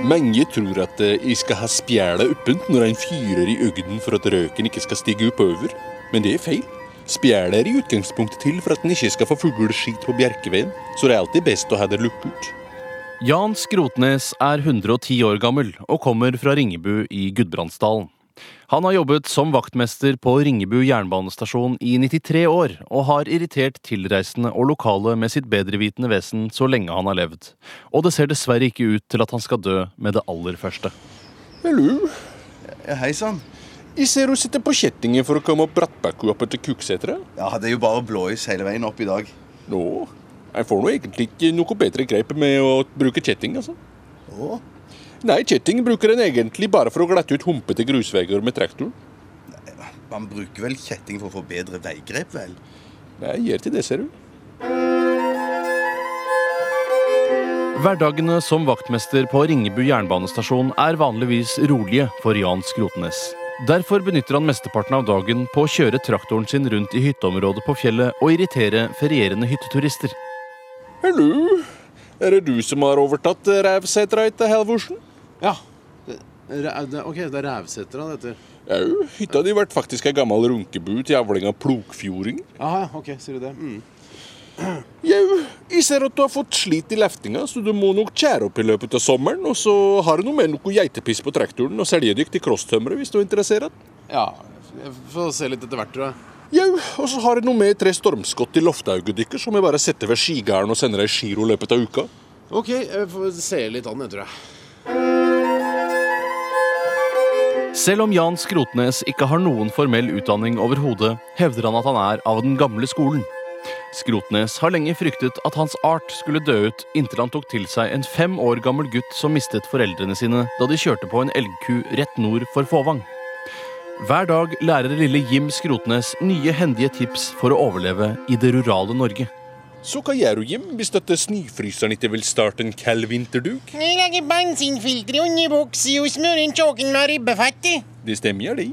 Mange tror at eh, jeg skal ha spjæla åpent når en fyrer i øgden for at røken ikke skal stige oppover. Men det er feil. Spjælet er i utgangspunktet til for at en ikke skal få fugleskit på bjerkeveien, så det er alltid best å ha det lukket. Jan Skrotnes er 110 år gammel og kommer fra Ringebu i Gudbrandsdalen. Han har jobbet som vaktmester på Ringebu jernbanestasjon i 93 år, og har irritert tilreisende og lokale med sitt bedrevitende vesen så lenge han har levd. Og det ser dessverre ikke ut til at han skal dø med det aller første. Hallo, Hei sann. jeg ser du sitter på kjettingen for å komme opp brattbakka opp etter Kuksetra. Ja, det er jo bare blåis hele veien opp i dag. Nå, jeg får nå egentlig ikke noe bedre grep med å bruke kjetting, altså. Å? Nei, kjetting bruker en egentlig bare for å glatte ut humpete grusveier med traktoren. Man bruker vel kjetting for å få bedre veigrep, vel? Nei, gjør til det, ser du. Hverdagene som vaktmester på Ringebu jernbanestasjon er vanligvis rolige for Jan Skrotnes. Derfor benytter han mesteparten av dagen på å kjøre traktoren sin rundt i hytteområdet på fjellet og irritere ferierende hytteturister. Hallo, er det du som har overtatt Rævsetra etter Halvorsen? Ja. Det- det- OK, det er Rævsetra det heter. Jau, hytta di ble faktisk ei gammel runkebu til avling av plogfjording. Aha, OK, sier du det? Mm. Jau, jeg ser at du har fått slit i leftinga, så du må nok tjære opp i løpet av sommeren. Og så har du noe med noe geitepiss på traktoren og selge dykk til crosstømmere hvis du er interessert. Ja, jeg får se litt etter hvert, tror jeg. Jau, og så har jeg noe med tre stormskott i lofthauget deres som jeg bare setter ved skigarden og sender deg i giro i løpet av uka. OK, jeg får se litt an, jeg tror jeg. Selv om Jan Skrotnes ikke har noen formell utdanning overhodet, hevder han at han er av den gamle skolen. Skrotnes har lenge fryktet at hans art skulle dø ut, inntil han tok til seg en fem år gammel gutt som mistet foreldrene sine da de kjørte på en elgku rett nord for Fåvang. Hver dag lærer lille Jim Skrotnes nye hendige tips for å overleve i det rurale Norge. Så hva gjør du, Jim, hvis dette snøfryseren ikke vil starte en kald vinterduk? Jeg legger bensinfilteret i underbuksa og smører en tjåken med ribbefett i. Det stemmer, det.